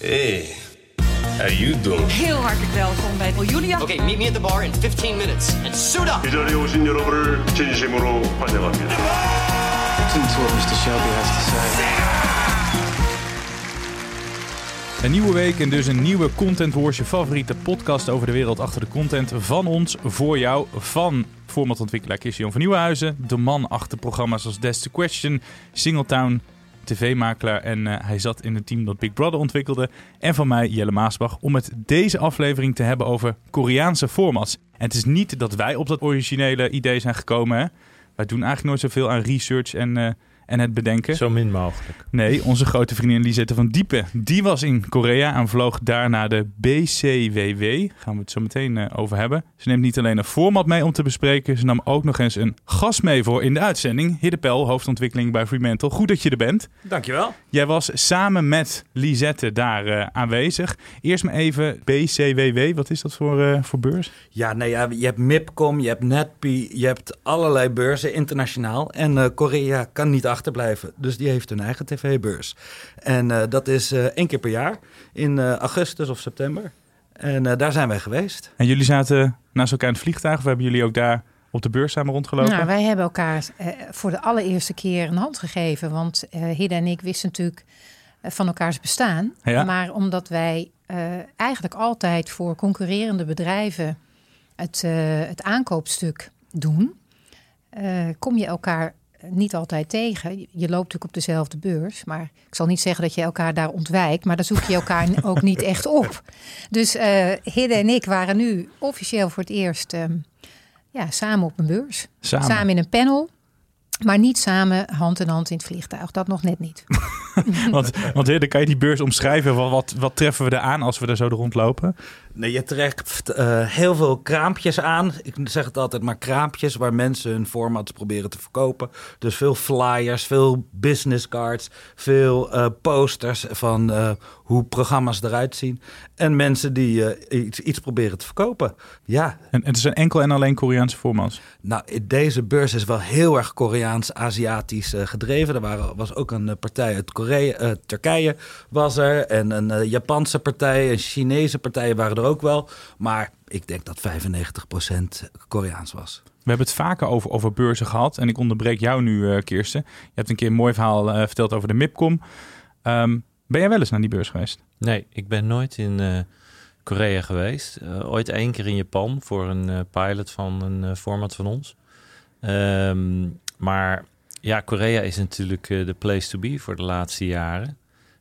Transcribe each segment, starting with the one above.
Hey, how you doing? Heel hartelijk welkom bij Julia. Okay, meet me at the bar in 15 minutes and suit up. 이 자리에 오신 여러분을 진심으로 환영합니다. Listen to what Mr. Shelby has to say. Een nieuwe week en dus een nieuwe Content Wars, je favoriete podcast over de wereld achter de content van ons voor jou. Van formatontwikkelaar Christian van Nieuwenhuizen, de man achter programma's als That's the Question, Singletown, tv-makelaar en eh, hij zat in het team dat Big Brother ontwikkelde. En van mij, Jelle Maasbach, om het deze aflevering te hebben over Koreaanse formats. En het is niet dat wij op dat originele idee zijn gekomen. Hè? Wij doen eigenlijk nooit zoveel aan research en, eh, en het bedenken. Zo min mogelijk. Nee, onze grote vriendin Lisette van Diepen, die was in Korea en vloog daar naar de BCWW. Gaan we het zo meteen eh, over hebben. Ze neemt niet alleen een format mee om te bespreken, ze nam ook nog eens een gast mee voor in de uitzending. Hidde Pel, hoofdontwikkeling bij Fremantle. Goed dat je er bent. Dankjewel. Jij was samen met Lisette daar eh, aanwezig. Eerst maar even BCWW, wat is dat voor, eh, voor beurs? Ja, nee, ja, je hebt MIPCOM, je hebt NetPi, je hebt allerlei beurzen internationaal. En eh, Korea kan niet achterblijven, dus die heeft hun eigen tv-beurs. En eh, dat is eh, één keer per jaar, in eh, augustus of september. En eh, daar zijn wij geweest. En jullie zaten naast elkaar in het vliegtuig, of hebben jullie ook daar op de beurs samen rondgelopen? Nou, wij hebben elkaar voor de allereerste keer een hand gegeven. Want eh Hidde en ik wisten natuurlijk van elkaars bestaan. Ja. Maar omdat wij eh, eigenlijk altijd voor concurrerende bedrijven het, eh, het aankoopstuk doen, eh, kom je elkaar niet altijd tegen. Je loopt natuurlijk op dezelfde beurs, maar ik zal niet zeggen dat je elkaar daar ontwijkt, maar dan zoek je elkaar ook niet echt op. Dus eh Hidde en ik waren nu officieel voor het eerst ehm, ja, samen op een beurs. Samen. in een panel. Maar niet samen hand in hand in het vliegtuig. Dat nog net niet. Want, want Hidde, kan je die beurs omschrijven? Wat, wat, wat treffen we er aan als we er zo rondlopen? Nee, je trekt eh, heel veel kraampjes aan. Ik zeg het altijd maar kraampjes waar mensen hun formats proberen te verkopen. Dus veel flyers, veel business cards, veel eh, posters van eh, hoe programma's eruit zien. En mensen die iets, iets proberen te verkopen. Ja, En het zijn enkel en alleen Koreaanse formats. nou, deze beurs is wel heel erg Koreaans-Aziatisch gedreven. Er waren, was ook een partij uit Korea, Turkije was er. En een Japanse partij, een Chinese partij waren er ook wel. Maar ik denk dat 95% Koreaans was. We hebben het vaker over, over beurzen gehad. En ik onderbreek jou nu, eh, Kirsten. Je hebt een keer een mooi verhaal eh, verteld over de MIPCOM. Ehm, ben jij wel eens naar die beurs geweest? Nee, ik ben nooit in eh, Korea geweest. Eh, ooit één keer in Japan voor een eh, pilot van een eh, format van ons. Ehm, maar ja, Korea is natuurlijk eh, de place to be voor de laatste jaren.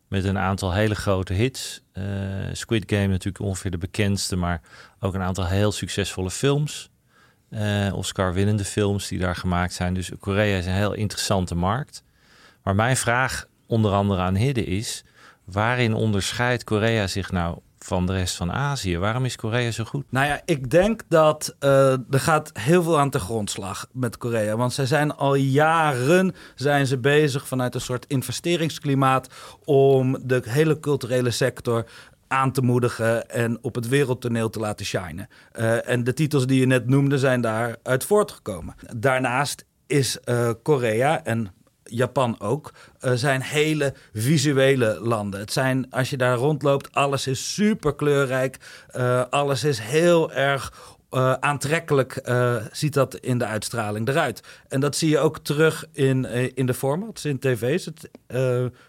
Met een aantal hele grote hits. Eh, Squid Game natuurlijk ongeveer de bekendste, maar ook een aantal heel succesvolle films. Eh, Oscar-winnende films die daar gemaakt zijn. Dus Korea is een heel interessante markt. Maar mijn vraag onder andere aan Hidde is... waarin onderscheidt Korea zich nou van de rest van Azië? Waarom is Korea zo goed? Nou ja, ik denk dat eh, er gaat heel veel aan de grondslag met Korea. Want zij zijn al jaren zijn ze bezig vanuit een soort investeringsklimaat om de hele culturele sector aan te moedigen en op het wereldtoneel te laten shinen. Eh, en de titels die je net noemde zijn daaruit voortgekomen. Daarnaast is eh, Korea en Japan ook, eh, zijn hele visuele landen. Het zijn, als je daar rondloopt, alles is super kleurrijk. eh, alles is heel erg eh, aantrekkelijk, ziet dat in de uitstraling eruit. En dat zie je ook terug in, in de formats, in tv's. Het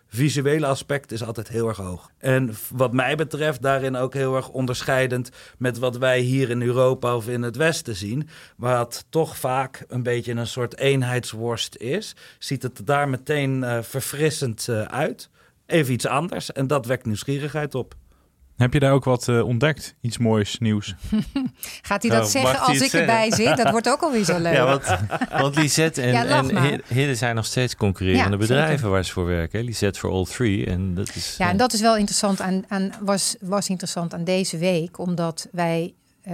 visuele aspect is altijd heel erg hoog. En wat mij betreft daarin ook heel erg onderscheidend met wat wij hier in Europa of in het Westen zien. Wat toch vaak een beetje een soort eenheidsworst is. Ziet het daar meteen eh, verfrissend eh, uit. Even iets anders en dat wekt nieuwsgierigheid op. Heb je daar ook wat uh, ontdekt? Iets moois, nieuws? Gaat hij dat oh, zeggen als ik erbij zit? Dat wordt ook alweer zo leuk. Ja, want, want Lisette en, ja, en Hidde zijn nog steeds concurrerende ja, bedrijven zeker. waar ze voor werken. Lisette voor All Three. En dat is, ja, en dat is wel interessant aan, aan, was, was interessant aan deze week. Omdat wij uh,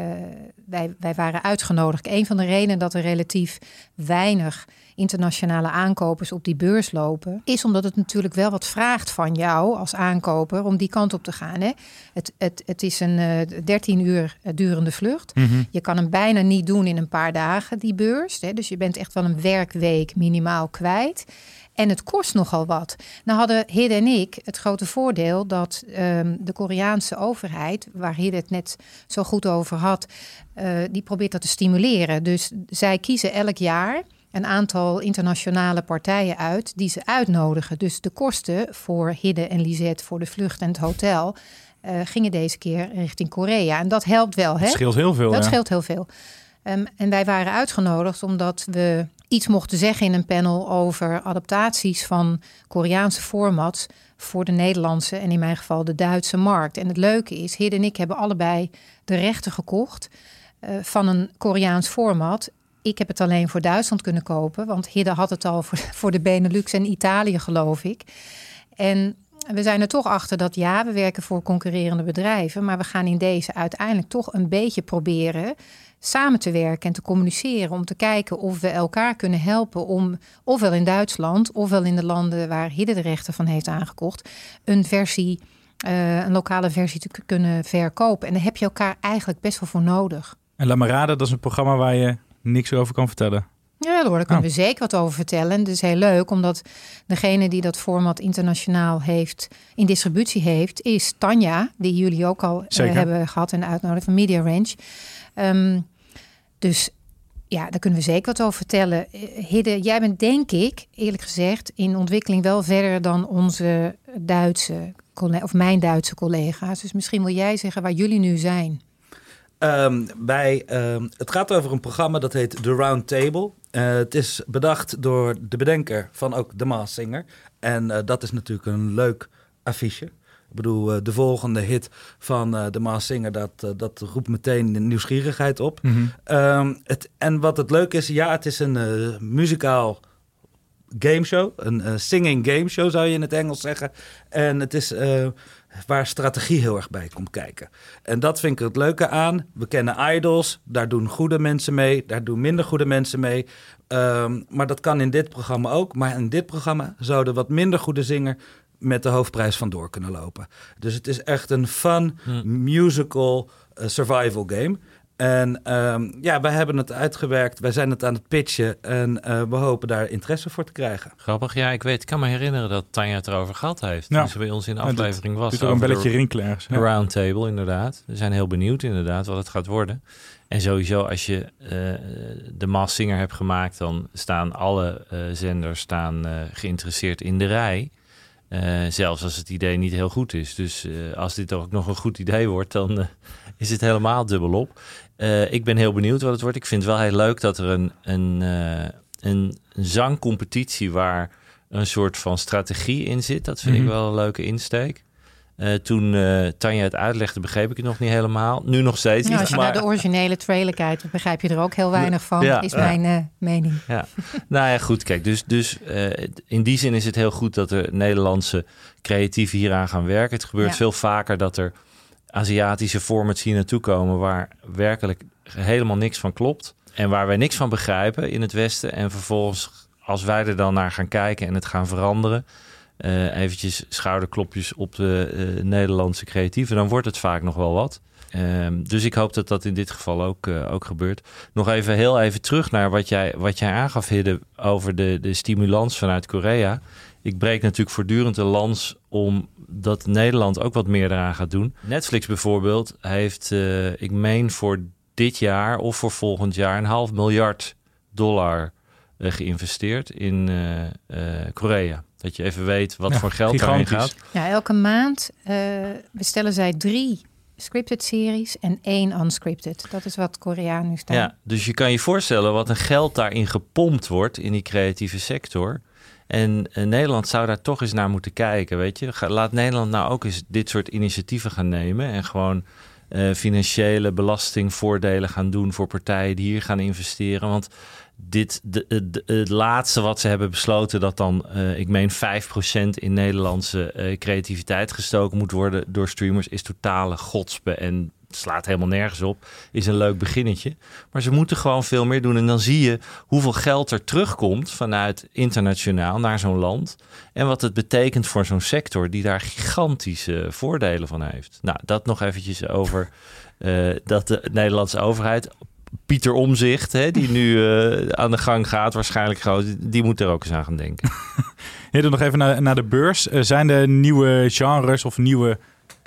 wij, wij waren uitgenodigd. Een van de redenen dat er relatief weinig internationale aankopers op die beurs lopen, is omdat het natuurlijk wel wat vraagt van jou als aankoper om die kant op te gaan. Hè? Het, het, het is een uh, eh, 13 uur durende vlucht. Mhm. Je kan hem bijna niet doen in een paar dagen, die beurs. Hè? Dus je bent echt wel een werkweek minimaal kwijt. En het kost nogal wat. Nou hadden Hidde en ik het grote voordeel dat um, de Koreaanse overheid, waar Hidde het net zo goed over had, uh, die probeert dat te stimuleren. Dus zij kiezen elk jaar een aantal internationale partijen uit die ze uitnodigen. Dus de kosten voor Hidde en Lisette voor de vlucht en het hotel uh, gingen deze keer richting Korea. En dat helpt wel. Hè? Dat scheelt heel veel. Dat scheelt heel veel. Um, en wij waren uitgenodigd omdat we iets mochten zeggen in een panel over adaptaties van Koreaanse formats voor de Nederlandse en in mijn geval de Duitse markt. En het leuke is, Hidde en ik hebben allebei de rechten gekocht uh, van een Koreaans format. Ik heb het alleen voor Duitsland kunnen kopen, want Hidde had het al voor, voor de Benelux en Italië, geloof ik. En we zijn er toch achter dat ja, we werken voor concurrerende bedrijven, maar we gaan in deze uiteindelijk toch een beetje proberen samen te werken en te communiceren. Om te kijken of we elkaar kunnen helpen om, ofwel in Duitsland, ofwel in de landen waar Hidde de rechten van heeft aangekocht, een versie, uh, een lokale versie te kunnen verkopen. En daar heb je elkaar eigenlijk best wel voor nodig. En La Marade, dat is een programma waar je niks over kan vertellen. Ja, daar kunnen oh. we zeker wat over vertellen. Is heel leuk, omdat degene die dat format internationaal heeft, in distributie heeft, is Tanja, die jullie ook al uh, hebben gehad en uitnodiging van Media Range. Um, dus ja, daar kunnen we zeker wat over vertellen. Eh, Hidde, jij bent denk ik, eerlijk gezegd, in ontwikkeling wel verder dan onze Duitse of mijn Duitse collega's. Dus misschien wil jij zeggen waar jullie nu zijn. Um, bij, um, het gaat over een programma dat heet The Round Table. Uh, het is bedacht door de bedenker van ook The Maas Singer. En uh, dat is natuurlijk een leuk affiche. Ik bedoel, eh, de volgende hit van de Maas Singer, dat, dat roept meteen de nieuwsgierigheid op. Mm -hmm. um, het, en wat het leuk is, ja, het is een muzikaal gameshow. Een singing gameshow zou je in het Engels zeggen. En het is waar strategie heel erg bij komt kijken. En dat vind ik het leuke aan. We kennen idols, daar doen goede mensen mee, daar doen minder goede mensen mee. Um, maar dat kan in dit programma ook. Maar in dit programma zouden wat minder goede zinger met de hoofdprijs vandoor kunnen lopen. Dus het is echt een fun hm. musical uh, survival game. En um, ja, wij hebben het uitgewerkt. Wij zijn het aan het pitchen. En uh, we hopen daar interesse voor te krijgen. Grappig. Ja, ik weet, ik kan me herinneren dat Tanja het erover gehad heeft. Ja. Toen ze bij ons in de aflevering was. Er een belletje rinkelen ja. Roundtable, inderdaad. We zijn heel benieuwd inderdaad wat het gaat worden. En sowieso, als je uh, de Maas Singer hebt gemaakt, dan staan alle uh, zenders staan, geïnteresseerd in de rij. Uh, zelfs als het idee niet heel goed is. Dus uh, als dit ook nog een goed idee wordt, dan uh, is het helemaal dubbelop. Ik ben heel benieuwd wat het wordt. Ik vind het wel heel leuk dat er een, een, een zangcompetitie waar een soort van strategie in zit. Dat vind mm -hmm. ik mhm. wel een leuke insteek. Uh, toen uh, Tanja het uitlegde, begreep ik het nog niet helemaal. Nu nog steeds. Als je maar... naar de originele trailer kijkt, begrijp je er ook heel weinig van, ja, is mijn uh, mening. Ja. nou ja, goed, kijk, dus, dus in die zin is het heel goed dat de Nederlandse creatieven hieraan gaan werken. Het gebeurt veel vaker dat er Aziatische formats hier naartoe komen waar werkelijk helemaal niks van klopt. En waar wij niks van begrijpen in het Westen. En vervolgens, als wij er dan naar gaan kijken en het gaan veranderen uh, eventjes schouderklopjes op de uh, Nederlandse creatieven, dan wordt het vaak nog wel wat. Um, dus ik hoop dat dat in dit geval ook, uh, ook gebeurt. Nog even heel even terug naar wat jij, wat jij aangaf, Hidde, over de, de stimulans vanuit Korea. Ik breek natuurlijk voortdurend een lans om dat Nederland ook wat meer eraan gaat doen. Netflix bijvoorbeeld heeft, ik meen voor dit jaar of voor volgend jaar, een half miljard dollar geïnvesteerd in Korea. Dat je even weet wat voor geld daarin gaat. Ja, elke maand uh, bestellen zij drie scripted series en één unscripted. Dat is wat Koreaan nu staat. Ja, dus je kan je voorstellen wat een geld daarin gepompt wordt in die creatieve sector. En eh, Nederland zou daar toch eens naar moeten kijken, weet je. Laat Nederland nou ook eens dit soort initiatieven gaan nemen en gewoon eh, financiële belastingvoordelen gaan doen voor partijen die hier gaan investeren. Want dit, de, het laatste wat ze hebben besloten, dat dan, eh, ik meen 5% in Nederlandse creativiteit gestoken moet worden door streamers, is totale godspe en slaat helemaal nergens op. Is een leuk beginnetje. Maar ze moeten gewoon veel meer doen. En dan zie je hoeveel geld er terugkomt vanuit internationaal naar zo'n land. En wat het betekent voor zo'n sector die daar gigantische voordelen van heeft. Nou, dat nog eventjes over eh, dat de Nederlandse overheid. Pieter Omzicht, hè, die nu eh, aan de gang gaat, waarschijnlijk groot, die moet er ook eens aan gaan denken. Heren, nog even naar, naar de beurs. Eh, zijn er nieuwe genres of nieuwe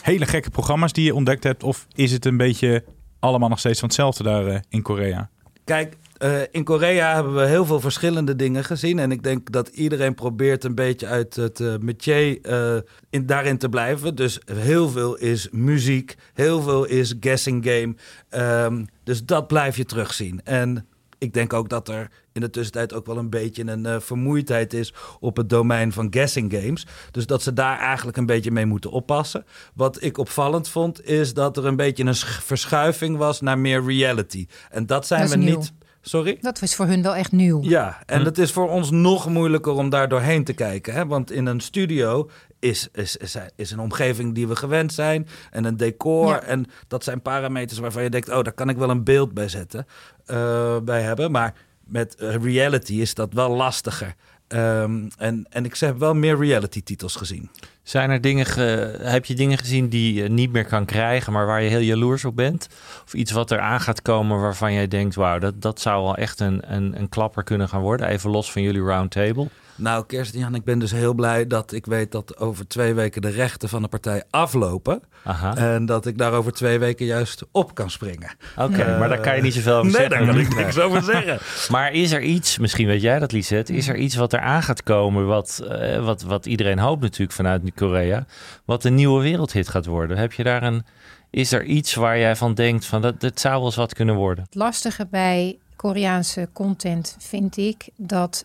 hele gekke programma's die je ontdekt hebt? Of is het een beetje allemaal nog steeds van hetzelfde daar eh, in Korea? Kijk, eh, in Korea hebben we heel veel verschillende dingen gezien. En ik denk dat iedereen probeert een beetje uit het eh, in, daarin te blijven. Dus heel veel is muziek, heel veel is guessing game. Ehm, dus dat blijf je terugzien. En ik denk ook dat er in de tussentijd ook wel een beetje een eh, vermoeidheid is op het domein van guessing games. Dus dat ze daar eigenlijk een beetje mee moeten oppassen. Wat ik opvallend vond, is dat er een beetje een sch- verschuiving was naar meer reality. En dat zijn Dat we nieuw. niet. Sorry? Dat was voor hun wel echt nieuw. Ja, en Hm. het is voor ons nog moeilijker om daar doorheen te kijken. Hè? Want in een studio is, is, is, is een omgeving die we gewend zijn. En een decor. Ja. En dat zijn parameters waarvan je denkt... oh, daar kan ik wel een beeld bij zetten. eh, bij hebben. Maar met eh, reality is dat wel lastiger. Ehm, en, en ik heb wel meer reality titels gezien. Zijn er dingen, ge- heb je dingen gezien die je niet meer kan krijgen, maar waar je heel jaloers op bent? Of iets wat er aan gaat komen waarvan jij denkt, wauw, dat, dat zou wel echt een, een, een klapper kunnen gaan worden. Even los van jullie roundtable. Nou, Kerstjan, ik ben dus heel blij dat ik weet dat over twee weken de rechten van de partij aflopen. Aha. En dat ik daar over twee weken juist op kan springen. Oké, Eh, maar daar kan je niet zoveel over nee, zeggen. daar kan ik niks over zeggen. Maar is er iets, misschien weet jij dat Lisette, is er iets wat er aan gaat komen, wat, eh, wat, wat iedereen hoopt natuurlijk vanuit Korea, wat een nieuwe wereldhit gaat worden? Heb je daar een, is er iets waar jij van denkt, van dat, dat zou wel eens wat kunnen worden? Het lastige bij Koreaanse content vind ik dat,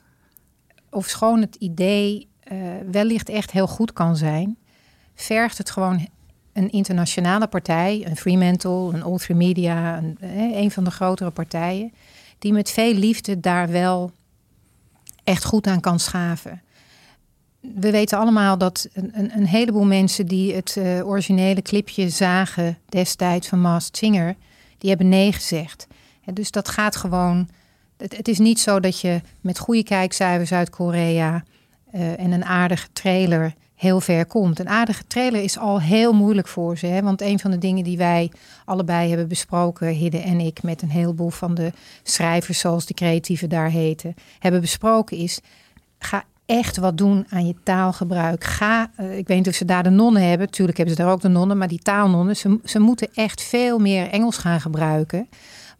ofschoon het idee eh, wellicht echt heel goed kan zijn, vergt het gewoon een internationale partij, een Fremantle, een All3 Media, een, eh, een van de grotere partijen, die met veel liefde daar wel echt goed aan kan schaven. We weten allemaal dat een, een, heleboel mensen die het eh, originele clipje zagen destijds van Masked Singer, die hebben nee gezegd. Dus dat gaat gewoon. Het, is niet zo dat je met goede kijkcijfers uit Korea eh, en een aardige trailer heel ver komt. Een aardige trailer is al heel moeilijk voor ze. Hè? Want een van de dingen die wij allebei hebben besproken, Hidde en ik, met een heleboel van de schrijvers, zoals de creatieven daar heten, hebben besproken, is ga echt wat doen aan je taalgebruik. Ga, eh, ik weet niet of ze daar de nonnen hebben. Tuurlijk hebben ze daar ook de nonnen, maar die taalnonnen, ze, ze moeten echt veel meer Engels gaan gebruiken.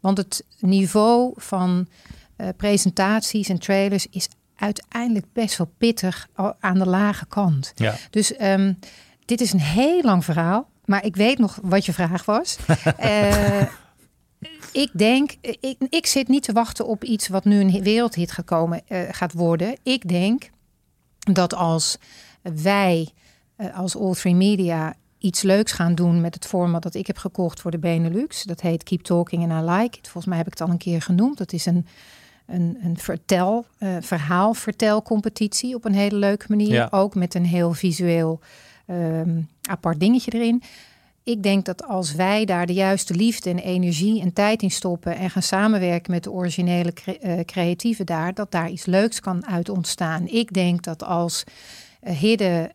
Want het niveau van eh, presentaties en trailers is uiteindelijk best wel pittig aan de lage kant. Ja. Dus ehm, dit is een heel lang verhaal, maar ik weet nog wat je vraag was. Eh, ik denk, ik, ik zit niet te wachten op iets wat nu een wereldhit gekomen, eh, gaat worden. Ik denk dat als wij eh, als All3 Media iets leuks gaan doen met het format dat ik heb gekocht voor de Benelux. Dat heet Keep Talking and I Like It. Volgens mij heb ik het al een keer genoemd. Dat is een, een, een vertel, eh verhaal vertelcompetitie op een hele leuke manier. Ja. Ook met een heel visueel ehm, apart dingetje erin. Ik denk dat als wij daar de juiste liefde en energie en tijd in stoppen en gaan samenwerken met de originele cre- eh, creatieven daar, dat daar iets leuks kan uit ontstaan. Ik denk dat als eh, Hidde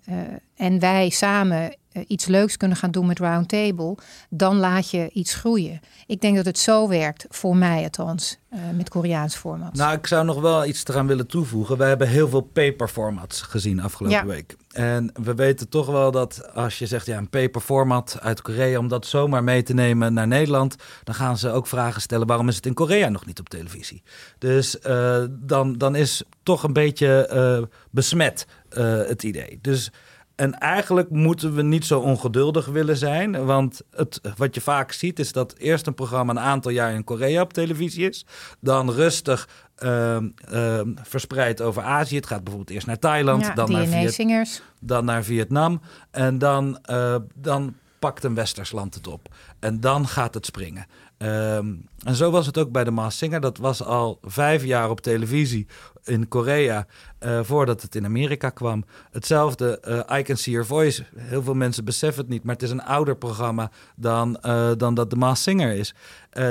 en wij samen iets leuks kunnen gaan doen met Roundtable, dan laat je iets groeien. Ik denk dat het zo werkt, voor mij althans, eh, met Koreaans format. Nou, ik zou nog wel iets eraan willen toevoegen. We hebben heel veel paper formats gezien afgelopen Ja. week. En we weten toch wel dat als je zegt, ja, een paper format uit Korea, om dat zomaar mee te nemen naar Nederland, dan gaan ze ook vragen stellen, waarom is het in Korea nog niet op televisie? Dus eh, dan, dan is toch een beetje eh, besmet eh, het idee. Dus En eigenlijk moeten we niet zo ongeduldig willen zijn. Want het, wat je vaak ziet is dat eerst een programma een aantal jaar in Korea op televisie is. Dan rustig ehm, ehm, verspreid over Azië. Het gaat bijvoorbeeld eerst naar Thailand, Ja, dan, naar Viet- dan naar Vietnam. En dan, eh, dan pakt een westers land het op. En dan gaat het springen. Ehm, en zo was het ook bij de Maas Singer. Dat was al vijf jaar op televisie in Korea eh, voordat het in Amerika kwam. Hetzelfde, eh I Can See Your Voice. Heel veel mensen beseffen het niet, maar het is een ouder programma dan, eh, dan dat de Maas Singer is.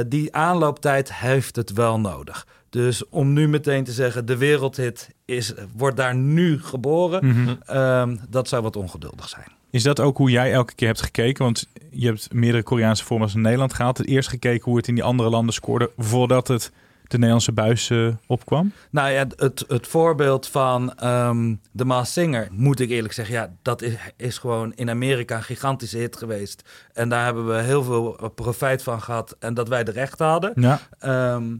Die aanlooptijd heeft het wel nodig. Dus om nu meteen te zeggen, de wereldhit is, wordt daar nu geboren, Mhm. ehm, dat zou wat ongeduldig zijn. Is dat ook hoe jij elke keer hebt gekeken? Want je hebt meerdere Koreaanse formats in Nederland gehaald. Het eerst gekeken hoe het in die andere landen scoorde voordat het de Nederlandse buis eh, opkwam. Nou ja, het, het voorbeeld van ehm The Masked Singer, moet ik eerlijk zeggen, ja, dat is, is gewoon in Amerika een gigantische hit geweest. En daar hebben we heel veel eh, profijt van gehad en dat wij de recht hadden. Ja. Ehm,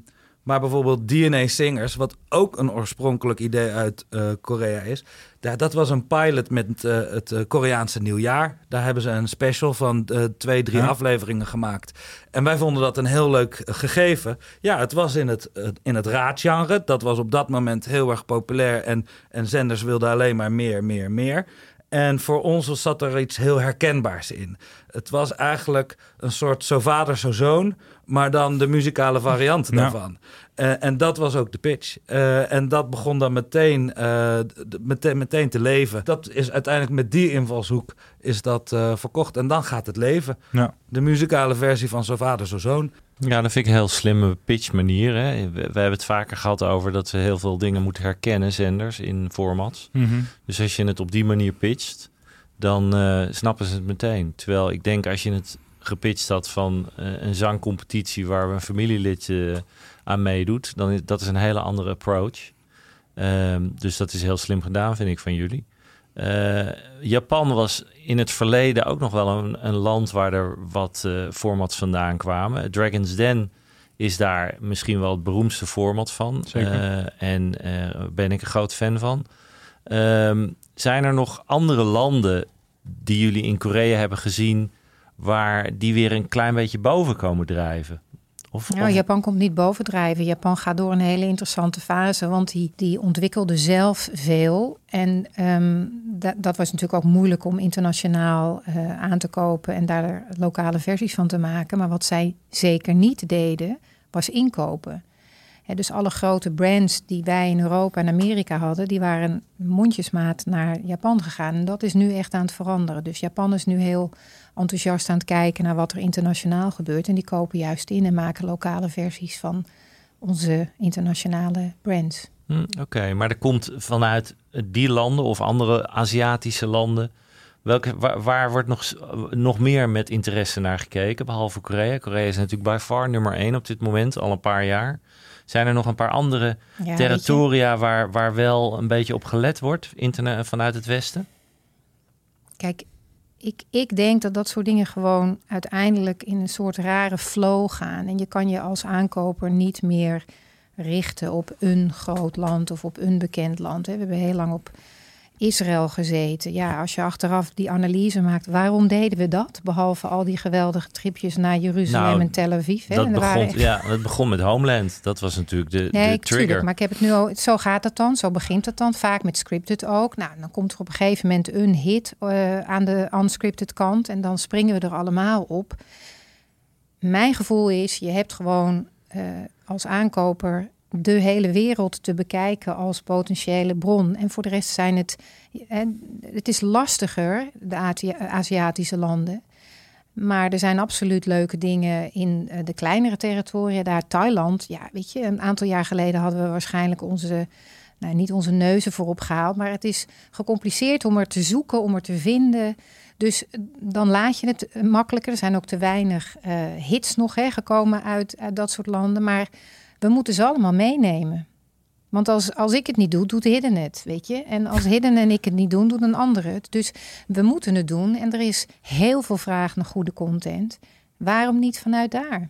maar bijvoorbeeld DNA Singers, wat ook een oorspronkelijk idee uit eh, Korea is. Daar, dat was een pilot met eh, het eh, Koreaanse nieuwjaar. Daar hebben ze een special van twee, drie Ja. afleveringen gemaakt. En wij vonden dat een heel leuk gegeven. Ja, het was in het, in het raadgenre. Dat was op dat moment heel erg populair. En, en zenders wilden alleen maar meer, meer, meer. En voor ons was- zat er iets heel herkenbaars in. Het was eigenlijk een soort zo vader, zo zoon, maar dan de muzikale variant Ja. daarvan. Eh, en dat was ook de pitch. Eh, en dat begon dan meteen, eh, meteen, meteen te leven. Dat is uiteindelijk met die invalshoek is dat verkocht. En dan gaat het leven. Ja. De muzikale versie van Zo Vader, Zo Zoon. Ja, dat vind ik een heel slimme pitch manier. Hè. We, we hebben het vaker gehad over dat we heel veel dingen moeten herkennen, zenders, in formats. Mhm. Dus als je het op die manier pitcht, dan eh, snappen ze het meteen. Terwijl ik denk als je het gepitcht had van eh, een zangcompetitie waar een familielid eh, aan meedoet, dan is dat is een hele andere approach. Ehm, dus dat is heel slim gedaan, vind ik, van jullie. Eh, Japan was in het verleden ook nog wel een, een land waar er wat eh, formats vandaan kwamen. Dragon's Den is daar misschien wel het beroemdste format van. Eh, en ben ik een groot fan van. Ehm, zijn er nog andere landen die jullie in Korea hebben gezien... waar die weer een klein beetje boven komen drijven? Of, Nou, of- Japan komt niet bovendrijven. Japan gaat door een hele interessante fase, want die, die ontwikkelde zelf veel. En ehm, dat, dat was natuurlijk ook moeilijk om internationaal eh, aan te kopen en daar lokale versies van te maken. Maar wat zij zeker niet deden, was inkopen. Dus alle grote brands die wij in Europa en Amerika hadden, die waren mondjesmaat naar Japan gegaan. En dat is nu echt aan het veranderen. Dus Japan is nu heel enthousiast aan het kijken naar wat er internationaal gebeurt. En die kopen juist in en maken lokale versies van onze internationale brands. Hm, Oké, maar er komt vanuit die landen of andere Aziatische landen... Welke, waar, wordt nog, nog meer met interesse naar gekeken, behalve Korea? Korea is natuurlijk by far nummer één op dit moment, al een paar jaar. Zijn er nog een paar andere Ja, territoria waar, waar wel een beetje op gelet wordt interne- vanuit het Westen? Kijk, ik, ik denk dat dat soort dingen gewoon uiteindelijk in een soort rare flow gaan. En je kan je als aankoper niet meer richten op een groot land of op een bekend land. We hebben heel lang op Israël gezeten. Ja, als je achteraf die analyse maakt, waarom deden we dat? Behalve al die geweldige tripjes naar Jeruzalem Nou, en Tel Aviv. Hè? Dat En begon, echt- ja, dat begon met Homeland. Dat was natuurlijk de, Nee, de tuurlijk, trigger. maar ik heb het nu al. Zo gaat het dan, zo begint het dan. Vaak met scripted ook. Nou, dan komt er op een gegeven moment een hit eh, aan de unscripted kant en dan springen we er allemaal op. Mijn gevoel is, je hebt gewoon eh, als aankoper de hele wereld te bekijken als potentiële bron. En voor de rest zijn het, het is lastiger, de Azi- Aziatische landen. Maar er zijn absoluut leuke dingen in eh, de kleinere territoria. Daar Thailand, ja, weet je, een aantal jaar geleden hadden we waarschijnlijk onze, nou niet onze neuzen voorop gehaald. Maar het is gecompliceerd om er te zoeken, om er te vinden. Dus eh, dan laat je het eh, makkelijker. Er zijn ook te weinig hits nog hè, gekomen uit dat soort landen. Maar we moeten ze allemaal meenemen. Want als, als ik het niet doe, doet Hidden het, weet je. En als Hidden en ik het niet doen, doet een ander het. Dus we moeten het doen. En er is heel veel vraag naar goede content. Waarom niet vanuit daar?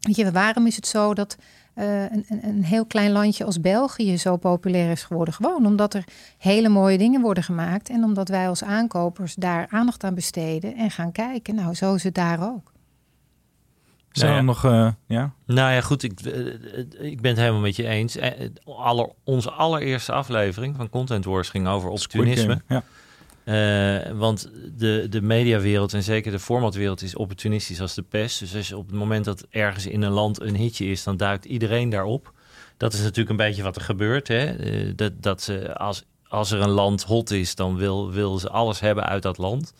Weet je, waarom is het zo dat eh, een, een, een heel klein landje als België zo populair is geworden. Gewoon omdat er hele mooie dingen worden gemaakt. En omdat wij als aankopers daar aandacht aan besteden en gaan kijken. Nou, zo is het daar ook. Zou Nou ja. nog, eh, ja? Nou ja, goed, ik, eh, ik ben het helemaal met je eens. Eh, Aller, onze allereerste aflevering van Content Wars ging over opportunisme. Ja. Eh, want de, de mediawereld en zeker de formatwereld is opportunistisch als de pest. Dus als je op het moment dat ergens in een land een hitje is, dan duikt iedereen daarop. Dat is natuurlijk een beetje wat er gebeurt. Hè? Eh, dat, dat ze, als, als er een land hot is, dan wil, wil ze alles hebben uit dat land.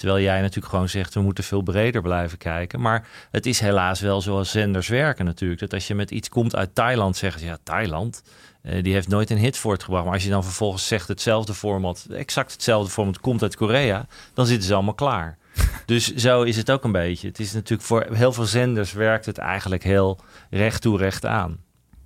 Terwijl jij natuurlijk gewoon zegt, we moeten veel breder blijven kijken. Maar het is helaas wel zoals zenders werken natuurlijk. Dat als je met iets komt uit Thailand, zeggen ze, ja, Thailand, eh, die heeft nooit een hit voortgebracht. Maar als je dan vervolgens zegt hetzelfde format, exact hetzelfde format, komt uit Korea, dan zitten ze allemaal klaar. dus zo is het ook een beetje. Het is natuurlijk voor heel veel zenders werkt het eigenlijk heel recht toe, recht aan.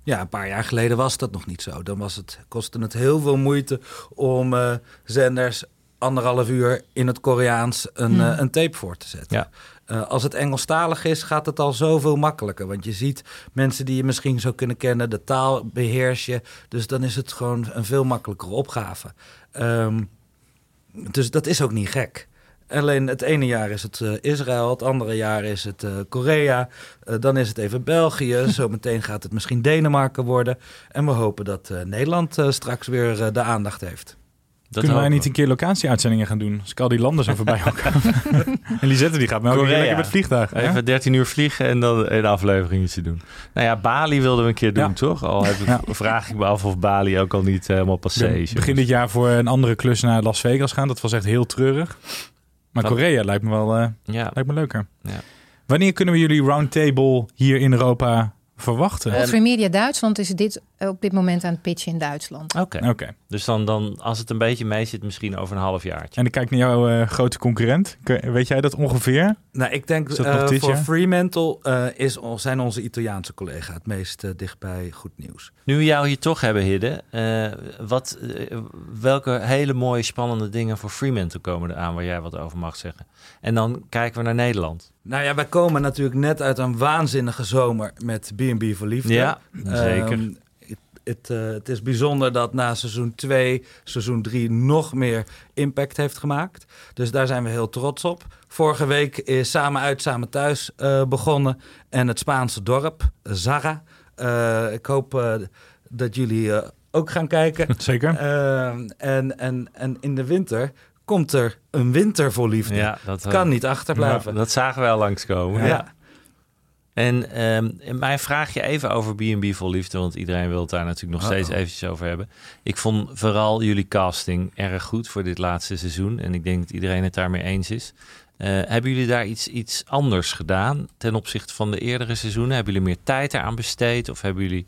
Ja, een paar jaar geleden was dat nog niet zo. Dan was het, kostte het heel veel moeite om eh, zenders anderhalf uur in het Koreaans een, Hmm. eh, een tape voor te zetten. Ja. Eh, als het Engelstalig is, gaat het al zoveel makkelijker. Want je ziet mensen die je misschien zou kunnen kennen, de taal beheers je. Dus dan is het gewoon een veel makkelijkere opgave. Ehm, dus dat is ook niet gek. Alleen het ene jaar is het eh, Israël, het andere jaar is het Korea. Dan is het even België. Zometeen gaat het misschien Denemarken worden. En we hopen dat Nederland straks weer de aandacht heeft. Dat Kunnen wij niet een keer locatie-uitzendingen gaan doen? Als ik al die landen zo voorbij elkaar. en Lisette die gaat me ook weer lekker met vliegtuig. hè? Even 13 uur vliegen en dan een afleveringetje doen. Nou ja, Bali wilden we een keer doen, Ja. toch? Al heb ik, Ja. vraag ik me af of Bali ook al niet helemaal passé is. begin dit jaar voor een andere klus naar Las Vegas gaan. Dat was echt heel treurig. Maar Korea lijkt me wel eh, Ja. lijkt me leuker. Ja. Wanneer kunnen we jullie roundtable hier in Europa verwachten? Voor Media Duitsland is dit op dit moment aan het pitchen in Duitsland. Oké. Oké. Dus dan, dan, als het een beetje mee zit, misschien over een half jaartje. En ik kijk naar jouw eh, grote concurrent. Weet jij dat ongeveer? Nou, ik denk Is dat eh, nog dit voor jaar? Fremantle eh, is, zijn onze Italiaanse collega het meest eh, dichtbij goed nieuws. Nu we jou hier toch hebben, Hidde, eh, wat, eh, welke hele mooie spannende dingen voor Fremantle komen er aan waar jij wat over mag zeggen? En dan kijken we naar Nederland. Nou ja, wij komen natuurlijk net uit een waanzinnige zomer met B&B voor Liefde. Ja, zeker. Ehm, het, het, eh, het is bijzonder dat na seizoen 2, seizoen 3 nog meer impact heeft gemaakt. Dus daar zijn we heel trots op. Vorige week is Samen Uit, Samen Thuis eh, begonnen. En het Spaanse dorp, Zara. Eh, ik hoop eh, dat jullie eh, ook gaan kijken. Zeker. Ehm, en, en, en in de winter komt er een winter voor liefde. Ja, dat kan niet achterblijven. Dat zagen we al langskomen. ja. En ehm, mijn vraag je even over B&B vol liefde, want iedereen wil het daar natuurlijk nog steeds eventjes over hebben. Ik vond vooral jullie casting erg goed voor dit laatste seizoen en ik denk dat iedereen het daarmee eens is. Eh, hebben jullie daar iets, iets anders gedaan ten opzichte van de eerdere seizoenen? Hebben jullie meer tijd eraan besteed of hebben jullie...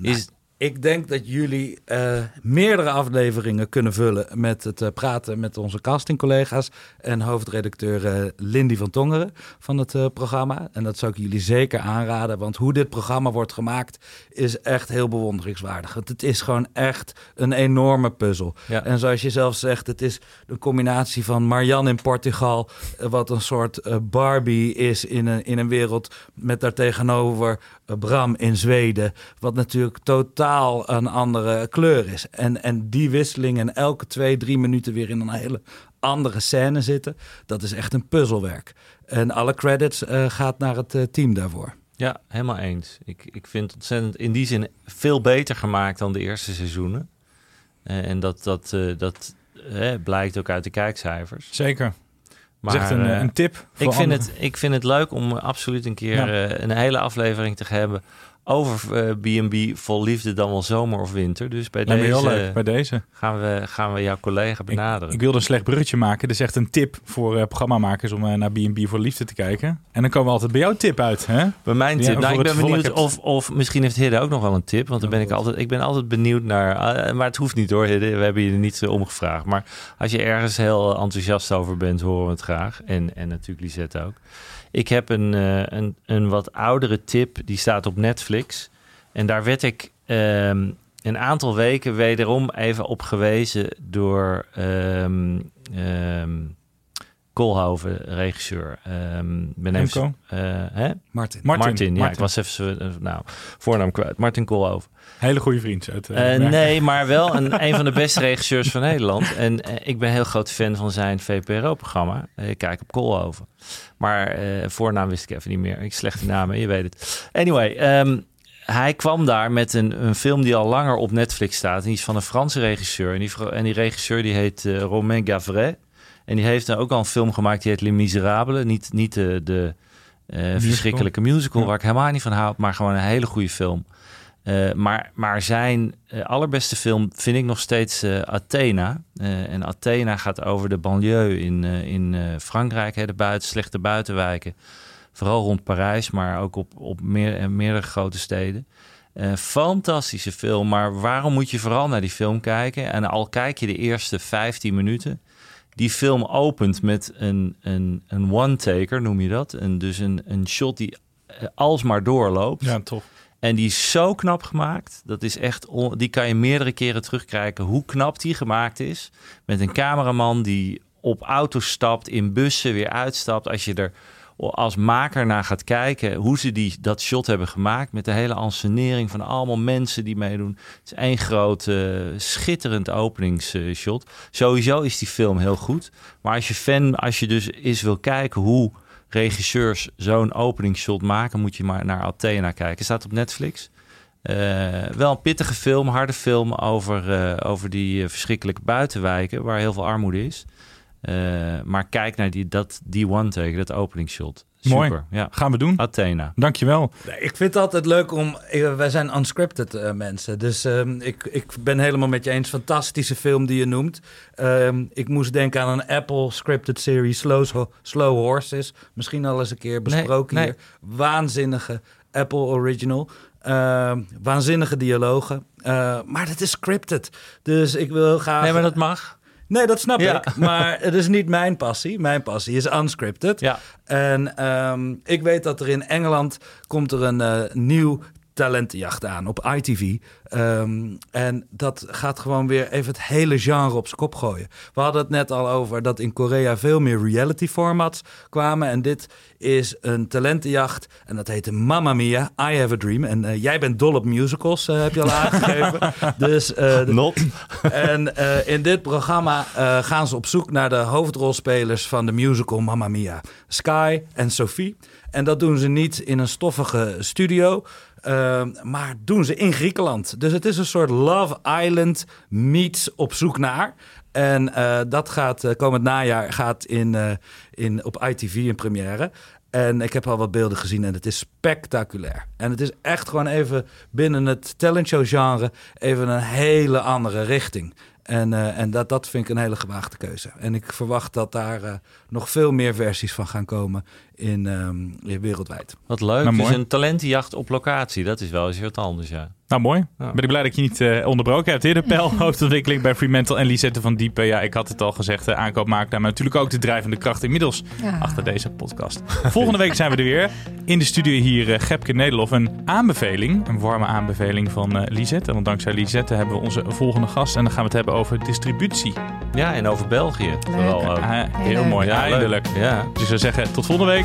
Is, Ik denk dat jullie eh, meerdere afleveringen kunnen vullen met het eh, praten met onze castingcollega's en hoofdredacteur eh, Lindy van Tongeren van het programma. En dat zou ik jullie zeker aanraden, want hoe dit programma wordt gemaakt is echt heel bewonderingswaardig. Het, het is gewoon echt een enorme puzzel. Ja. En zoals je zelf zegt, het is een combinatie van Marianne in Portugal, wat een soort Barbie is in een, in een wereld, met daartegenover Bram in Zweden, wat natuurlijk totaal een andere kleur is. En, en die wisseling en elke twee, drie minuten weer in een hele andere scène zitten, dat is echt een puzzelwerk. En alle credits eh, gaat naar het eh, team daarvoor. ja, helemaal eens. Ik, ik vind het ontzettend in die zin veel beter gemaakt dan de eerste seizoenen. Eh, en dat, dat, eh, dat blijkt ook uit de kijkcijfers. Zeker. Maar, Zegt een, een tip. voor Ik vind, anderen. het, ik vind het leuk om absoluut een keer Ja. eh, een hele aflevering te hebben over eh, B&B vol liefde dan wel zomer of winter. Dus bij Lijkt deze leuk bij deze. gaan, we, gaan we jouw collega benaderen. Ik wilde een slecht bruggetje maken. Dat is echt een tip voor eh, programmamakers om eh, naar B&B voor Liefde te kijken. En dan komen we altijd bij jouw tip uit. Hè? bij mijn tip. nou, ik ben benieuwd hebt- of, of misschien heeft Hidde ook nog wel een tip. Want dan ben ik altijd, ik ben altijd benieuwd naar. eh, maar het hoeft niet hoor, Hidde. We hebben je er niet eh, om gevraagd. Maar als je ergens heel enthousiast over bent, horen we het graag. En, en natuurlijk Lisette ook. Ik heb een, eh, een, een wat oudere tip. Die staat op Netflix. En daar werd ik ehm, een aantal weken wederom even op gewezen door ehm, Koolhoven, regisseur. Ehm ben even, eh, hè? Martin. Martin. Martin, ja, Martin. ik was even zo- eh, nou, voornaam kwijt. Martin Koolhoven. Hele goede vriend. Uit, Eh, nee, maar wel een, een van de beste regisseurs van Nederland. En eh, ik ben een heel groot fan van zijn VPRO-programma. Eh, ik kijk op Koolhoven. Maar eh, voornaam wist ik even niet meer. Ik slechte namen, je weet het. Anyway, ehm, hij kwam daar met een, een film die al langer op Netflix staat. En die is van een Franse regisseur. En die, en die regisseur die heet eh, Romain Gavret. En die heeft ook al een film gemaakt die heet Les Miserables. Niet, niet de, de eh, verschrikkelijke musical Ja. waar ik helemaal niet van hou. Maar gewoon een hele goede film. Eh, maar, maar zijn eh, allerbeste film vind ik nog steeds Athena. En Athena gaat over de banlieue in, in Frankrijk. Hè, de buiten, slechte buitenwijken. Vooral rond Parijs, maar ook op, op meer, meerdere grote steden. Fantastische film, maar waarom moet je vooral naar die film kijken? En al kijk je de eerste 15 minuten... Die film opent met een, een, een one-taker, noem je dat. En dus een, een shot die eh, alsmaar doorloopt. Ja, tof. En die is zo knap gemaakt. Dat is echt, die kan je meerdere keren terugkijken hoe knap die gemaakt is. Met een cameraman die op auto's stapt, in bussen weer uitstapt. Als je er als maker naar gaat kijken hoe ze die, dat shot hebben gemaakt. Met de hele ansenering van allemaal mensen die meedoen. Het is één groot eh, schitterend openingsshot. Sowieso is die film heel goed. Maar als je fan, als je dus eens wil kijken hoe regisseurs zo'n openingsshot maken, moet je maar naar Athena kijken. Staat op Netflix. Eh, wel een pittige film, harde film over, eh, over die verschrikkelijke buitenwijken waar heel veel armoede is. Eh, maar kijk naar die, dat, die one-take, dat openingsshot. Super, Mooi. ja. Gaan we doen. Athena. Dankjewel. Nee, Ik vind het altijd leuk om. ik- wij zijn unscripted eh, mensen. Dus ehm, ik, ik ben helemaal met je eens. Fantastische film die je noemt. Ehm, ik moest denken aan een Apple scripted serie Slow, Slow Horses. Misschien al eens een keer besproken nee. hier. Waanzinnige Apple original. Ehm, waanzinnige dialogen. Eh, maar dat is scripted. Dus ik wil graag. Nee, maar dat mag. Nee, dat snap Ja. ik. Maar het is niet mijn passie. Mijn passie is unscripted. Ja. En ehm, ik weet dat er in Engeland komt er een eh, nieuw talentenjacht aan op ITV. Ehm, en dat gaat gewoon weer even het hele genre op zijn kop gooien. We hadden het net al over dat in Korea veel meer reality formats kwamen. En dit is een talentenjacht. En dat heette Mamma Mia, I Have a Dream. En eh, jij bent dol op musicals, eh, heb je al aangegeven. dus, eh, Not. en in dit programma gaan ze op zoek naar de hoofdrolspelers van de musical Mamma Mia. Sky en Sophie. En dat doen ze niet in een stoffige studio, eh, maar doen ze in Griekenland. Dus het is een soort Love Island meets op zoek naar. En eh, dat gaat eh, komend najaar gaat in, eh, in, op ITV in première. En ik heb al wat beelden gezien en het is spectaculair. En het is echt gewoon even binnen het talentshow genre even een hele andere richting. En, en dat, dat vind ik een hele gewaagde keuze. En ik verwacht dat daar nog veel meer versies van gaan komen in, ehm, in wereldwijd. Wat leuk. Nou, dus mooi. een talentenjacht op locatie. Dat is wel eens wat anders, ja. Nou, mooi. Ja. Ben ik blij dat je niet eh, onderbroken hebt. Hier de pijl, hoofdontwikkeling bij Fremantle en Lisette van Diepen. Ja, ik had het al gezegd, uh, aankoopmaaknaam. Maar natuurlijk ook de drijvende kracht inmiddels Ja. achter deze podcast. Volgende week zijn we er weer. In de studio hier uh, Gepke Nederlof. Een aanbeveling, een warme aanbeveling van uh, Lisette. Want dankzij Lisette hebben we onze volgende gast. En dan gaan we het hebben over distributie. Ja, en over België vooral ook. Ah, heel Heel mooi, Ja, eindelijk. Ja. Dus ik zou zeggen, tot volgende week.